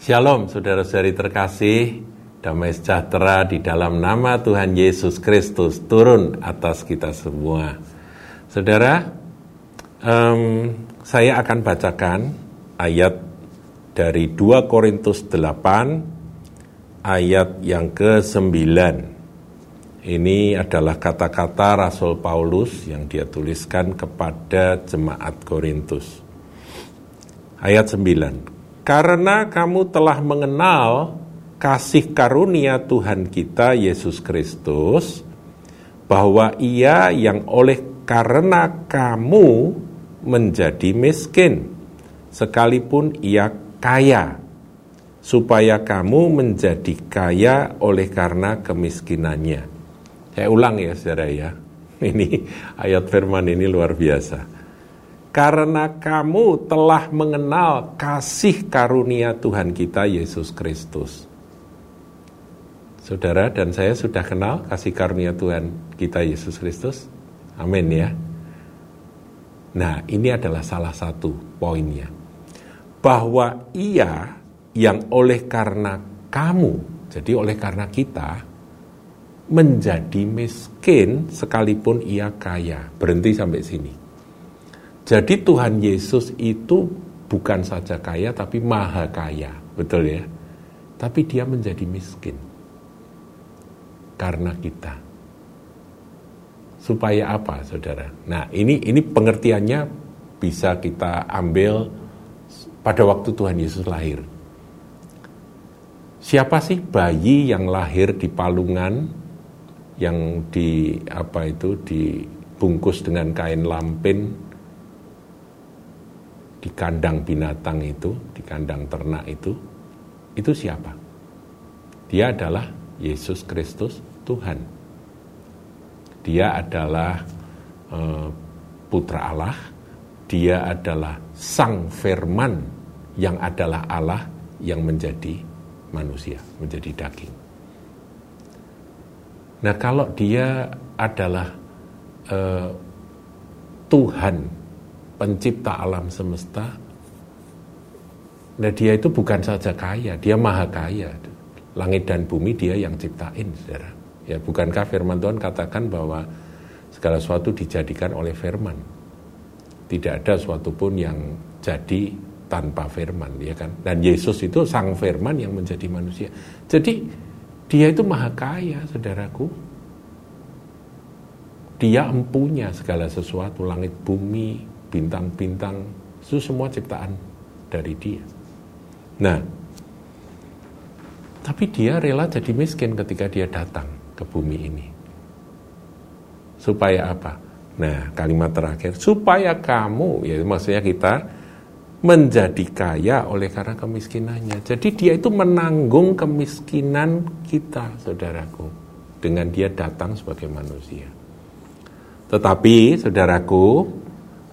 Shalom saudara-saudari terkasih, damai sejahtera di dalam nama Tuhan Yesus Kristus turun atas kita semua. Saudara, um, saya akan bacakan ayat dari 2 Korintus 8 ayat yang ke-9. Ini adalah kata-kata Rasul Paulus yang dia tuliskan kepada jemaat Korintus. Ayat 9 karena kamu telah mengenal kasih karunia Tuhan kita Yesus Kristus, bahwa Ia yang oleh karena kamu menjadi miskin, sekalipun Ia kaya, supaya kamu menjadi kaya oleh karena kemiskinannya. Saya ulang ya, saudara ya. Ini ayat firman ini luar biasa karena kamu telah mengenal kasih karunia Tuhan kita Yesus Kristus. Saudara dan saya sudah kenal kasih karunia Tuhan kita Yesus Kristus. Amin ya. Nah, ini adalah salah satu poinnya. Bahwa ia yang oleh karena kamu, jadi oleh karena kita, menjadi miskin sekalipun ia kaya. Berhenti sampai sini. Jadi Tuhan Yesus itu bukan saja kaya tapi maha kaya, betul ya? Tapi dia menjadi miskin karena kita. Supaya apa, Saudara? Nah, ini ini pengertiannya bisa kita ambil pada waktu Tuhan Yesus lahir. Siapa sih bayi yang lahir di palungan yang di apa itu dibungkus dengan kain lampin di kandang binatang itu, di kandang ternak itu, itu siapa? Dia adalah Yesus Kristus Tuhan. Dia adalah uh, putra Allah, dia adalah sang firman yang adalah Allah yang menjadi manusia, menjadi daging. Nah, kalau dia adalah uh, Tuhan pencipta alam semesta, nah dia itu bukan saja kaya, dia maha kaya. Langit dan bumi dia yang ciptain, saudara. Ya, bukankah firman Tuhan katakan bahwa segala sesuatu dijadikan oleh firman. Tidak ada sesuatu pun yang jadi tanpa firman, ya kan? Dan Yesus itu sang firman yang menjadi manusia. Jadi dia itu maha kaya, saudaraku. Dia empunya segala sesuatu, langit bumi, bintang-bintang, itu semua ciptaan dari dia. Nah, tapi dia rela jadi miskin ketika dia datang ke bumi ini. Supaya apa? Nah, kalimat terakhir, supaya kamu, ya maksudnya kita menjadi kaya oleh karena kemiskinannya. Jadi dia itu menanggung kemiskinan kita, saudaraku, dengan dia datang sebagai manusia. Tetapi, saudaraku,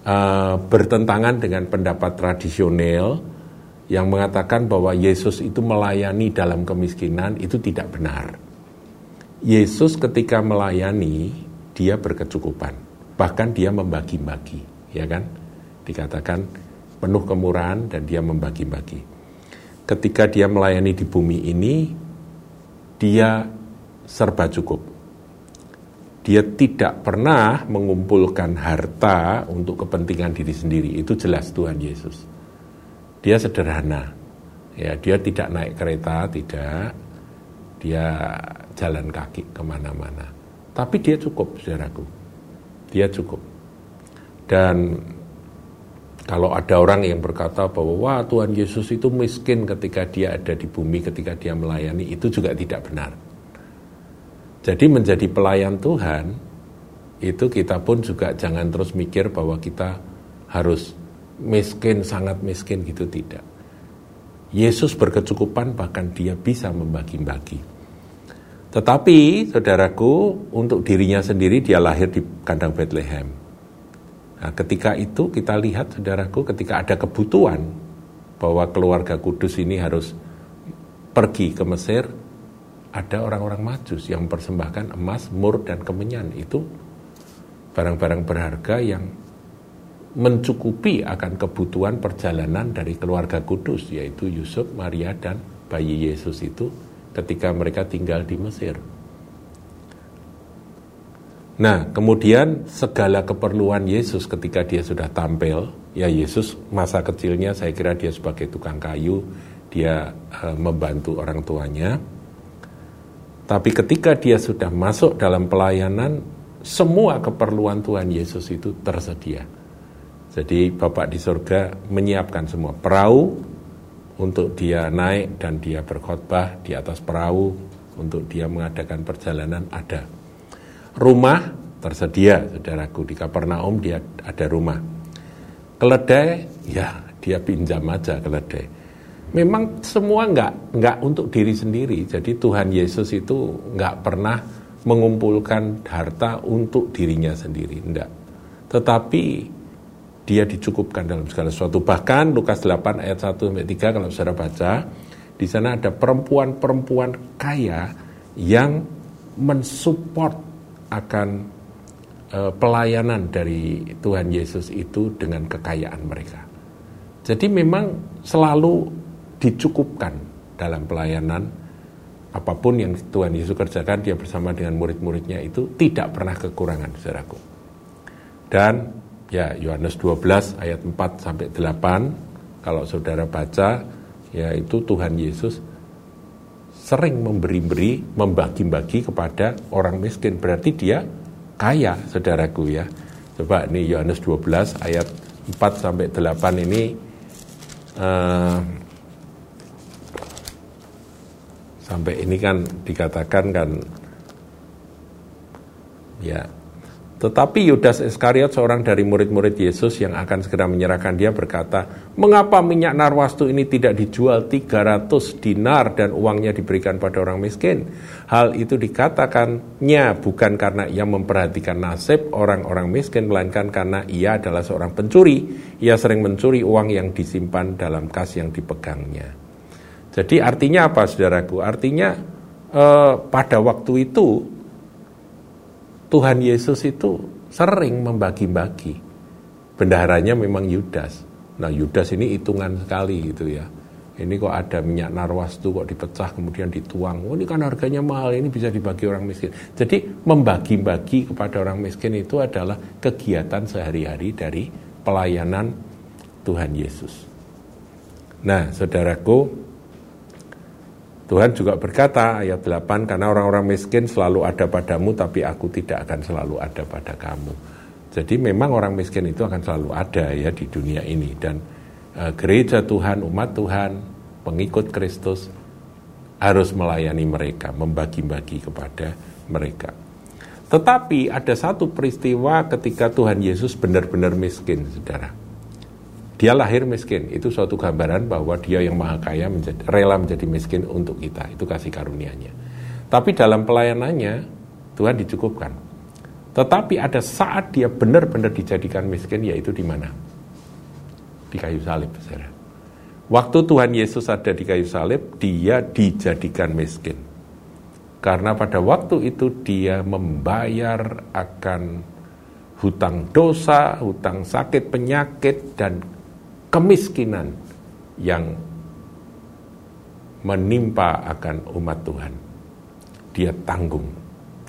uh, bertentangan dengan pendapat tradisional yang mengatakan bahwa Yesus itu melayani dalam kemiskinan itu tidak benar. Yesus ketika melayani dia berkecukupan, bahkan dia membagi-bagi, ya kan? Dikatakan penuh kemurahan dan dia membagi-bagi. Ketika dia melayani di bumi ini, dia serba cukup dia tidak pernah mengumpulkan harta untuk kepentingan diri sendiri. Itu jelas Tuhan Yesus. Dia sederhana. Ya, dia tidak naik kereta, tidak. Dia jalan kaki ke mana-mana. Tapi dia cukup, saudaraku. Dia cukup. Dan kalau ada orang yang berkata bahwa wah Tuhan Yesus itu miskin ketika dia ada di bumi, ketika dia melayani, itu juga tidak benar jadi menjadi pelayan Tuhan itu kita pun juga jangan terus mikir bahwa kita harus miskin, sangat miskin gitu tidak. Yesus berkecukupan bahkan dia bisa membagi-bagi. Tetapi saudaraku untuk dirinya sendiri dia lahir di kandang Bethlehem. Nah, ketika itu kita lihat saudaraku ketika ada kebutuhan bahwa keluarga kudus ini harus pergi ke Mesir, ada orang-orang majus yang mempersembahkan emas, mur, dan kemenyan. Itu barang-barang berharga yang mencukupi akan kebutuhan perjalanan dari keluarga kudus yaitu Yusuf, Maria dan bayi Yesus itu ketika mereka tinggal di Mesir. Nah, kemudian segala keperluan Yesus ketika dia sudah tampil, ya Yesus masa kecilnya saya kira dia sebagai tukang kayu, dia e, membantu orang tuanya. Tapi ketika dia sudah masuk dalam pelayanan, semua keperluan Tuhan Yesus itu tersedia. Jadi Bapak di surga menyiapkan semua perahu untuk dia naik dan dia berkhotbah di atas perahu untuk dia mengadakan perjalanan ada Rumah tersedia, saudaraku. Di Kapernaum dia ada rumah. Keledai, ya dia pinjam aja keledai. Memang semua nggak nggak untuk diri sendiri. Jadi Tuhan Yesus itu nggak pernah mengumpulkan harta untuk dirinya sendiri, enggak. Tetapi dia dicukupkan dalam segala sesuatu. Bahkan Lukas 8 ayat 1 sampai 3 kalau saudara baca, di sana ada perempuan-perempuan kaya yang mensupport akan uh, pelayanan dari Tuhan Yesus itu dengan kekayaan mereka. Jadi memang selalu dicukupkan dalam pelayanan apa pun yang Tuhan Yesus kerjakan dia bersama dengan murid-muridnya itu tidak pernah kekurangan saudaraku. Dan ya Yohanes 12 ayat 4 sampai 8 kalau saudara baca yaitu Tuhan Yesus sering memberi-beri, membagi-bagi kepada orang miskin. Berarti dia kaya, saudaraku ya. Coba ini Yohanes 12 ayat 4 sampai 8 ini uh, sampai ini kan dikatakan kan ya tetapi Yudas Iskariot seorang dari murid-murid Yesus yang akan segera menyerahkan dia berkata, Mengapa minyak narwastu ini tidak dijual 300 dinar dan uangnya diberikan pada orang miskin? Hal itu dikatakannya bukan karena ia memperhatikan nasib orang-orang miskin, melainkan karena ia adalah seorang pencuri. Ia sering mencuri uang yang disimpan dalam kas yang dipegangnya. Jadi artinya apa saudaraku? Artinya eh, pada waktu itu Tuhan Yesus itu sering membagi-bagi. Bendaharanya memang Yudas. Nah Yudas ini hitungan sekali gitu ya. Ini kok ada minyak narwastu kok dipecah kemudian dituang. Oh ini kan harganya mahal, ini bisa dibagi orang miskin. Jadi membagi-bagi kepada orang miskin itu adalah kegiatan sehari-hari dari pelayanan Tuhan Yesus. Nah saudaraku, Tuhan juga berkata ayat 8 karena orang-orang miskin selalu ada padamu tapi aku tidak akan selalu ada pada kamu. Jadi memang orang miskin itu akan selalu ada ya di dunia ini dan e, gereja Tuhan, umat Tuhan, pengikut Kristus harus melayani mereka, membagi-bagi kepada mereka. Tetapi ada satu peristiwa ketika Tuhan Yesus benar-benar miskin, Saudara. Dia lahir miskin, itu suatu gambaran bahwa dia yang maha kaya menjadi, rela menjadi miskin untuk kita. Itu kasih karunia-Nya. Tapi dalam pelayanannya, Tuhan dicukupkan. Tetapi ada saat dia benar-benar dijadikan miskin, yaitu di mana? Di kayu salib, saudara. Waktu Tuhan Yesus ada di kayu salib, dia dijadikan miskin. Karena pada waktu itu dia membayar akan hutang dosa, hutang sakit, penyakit, dan kemiskinan yang menimpa akan umat Tuhan. Dia tanggung.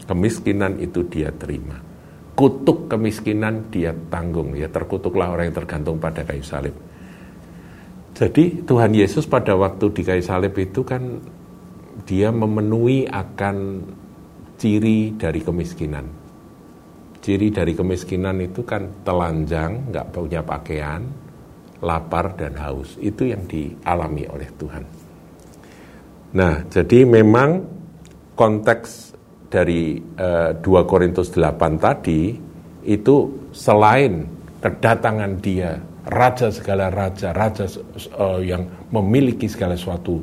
Kemiskinan itu dia terima. Kutuk kemiskinan dia tanggung. Ya terkutuklah orang yang tergantung pada kayu salib. Jadi Tuhan Yesus pada waktu di kayu salib itu kan dia memenuhi akan ciri dari kemiskinan. Ciri dari kemiskinan itu kan telanjang, nggak punya pakaian, lapar dan haus. Itu yang dialami oleh Tuhan. Nah, jadi memang konteks dari uh, eh, 2 Korintus 8 tadi itu selain kedatangan dia raja segala raja, raja uh, yang memiliki segala sesuatu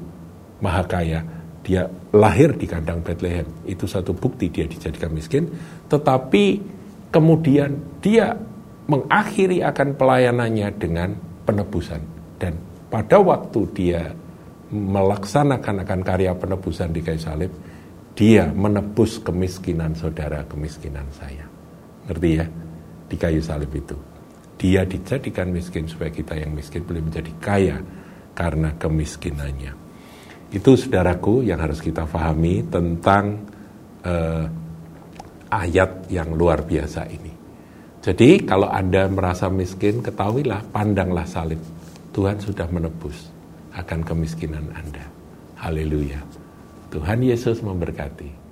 maha kaya, dia lahir di kandang Bethlehem. Itu satu bukti dia dijadikan miskin, tetapi kemudian dia mengakhiri akan pelayanannya dengan penebusan. Dan pada waktu dia melaksanakan akan karya penebusan di kayu salib, dia menebus kemiskinan saudara, kemiskinan saya. Ngerti ya? Di kayu salib itu. Dia dijadikan miskin supaya kita yang miskin boleh menjadi kaya karena kemiskinannya. Itu saudaraku yang harus kita pahami tentang uh, ayat yang luar biasa ini. Jadi kalau Anda merasa miskin, ketahuilah, pandanglah salib. Tuhan sudah menebus akan kemiskinan Anda. Haleluya. Tuhan Yesus memberkati.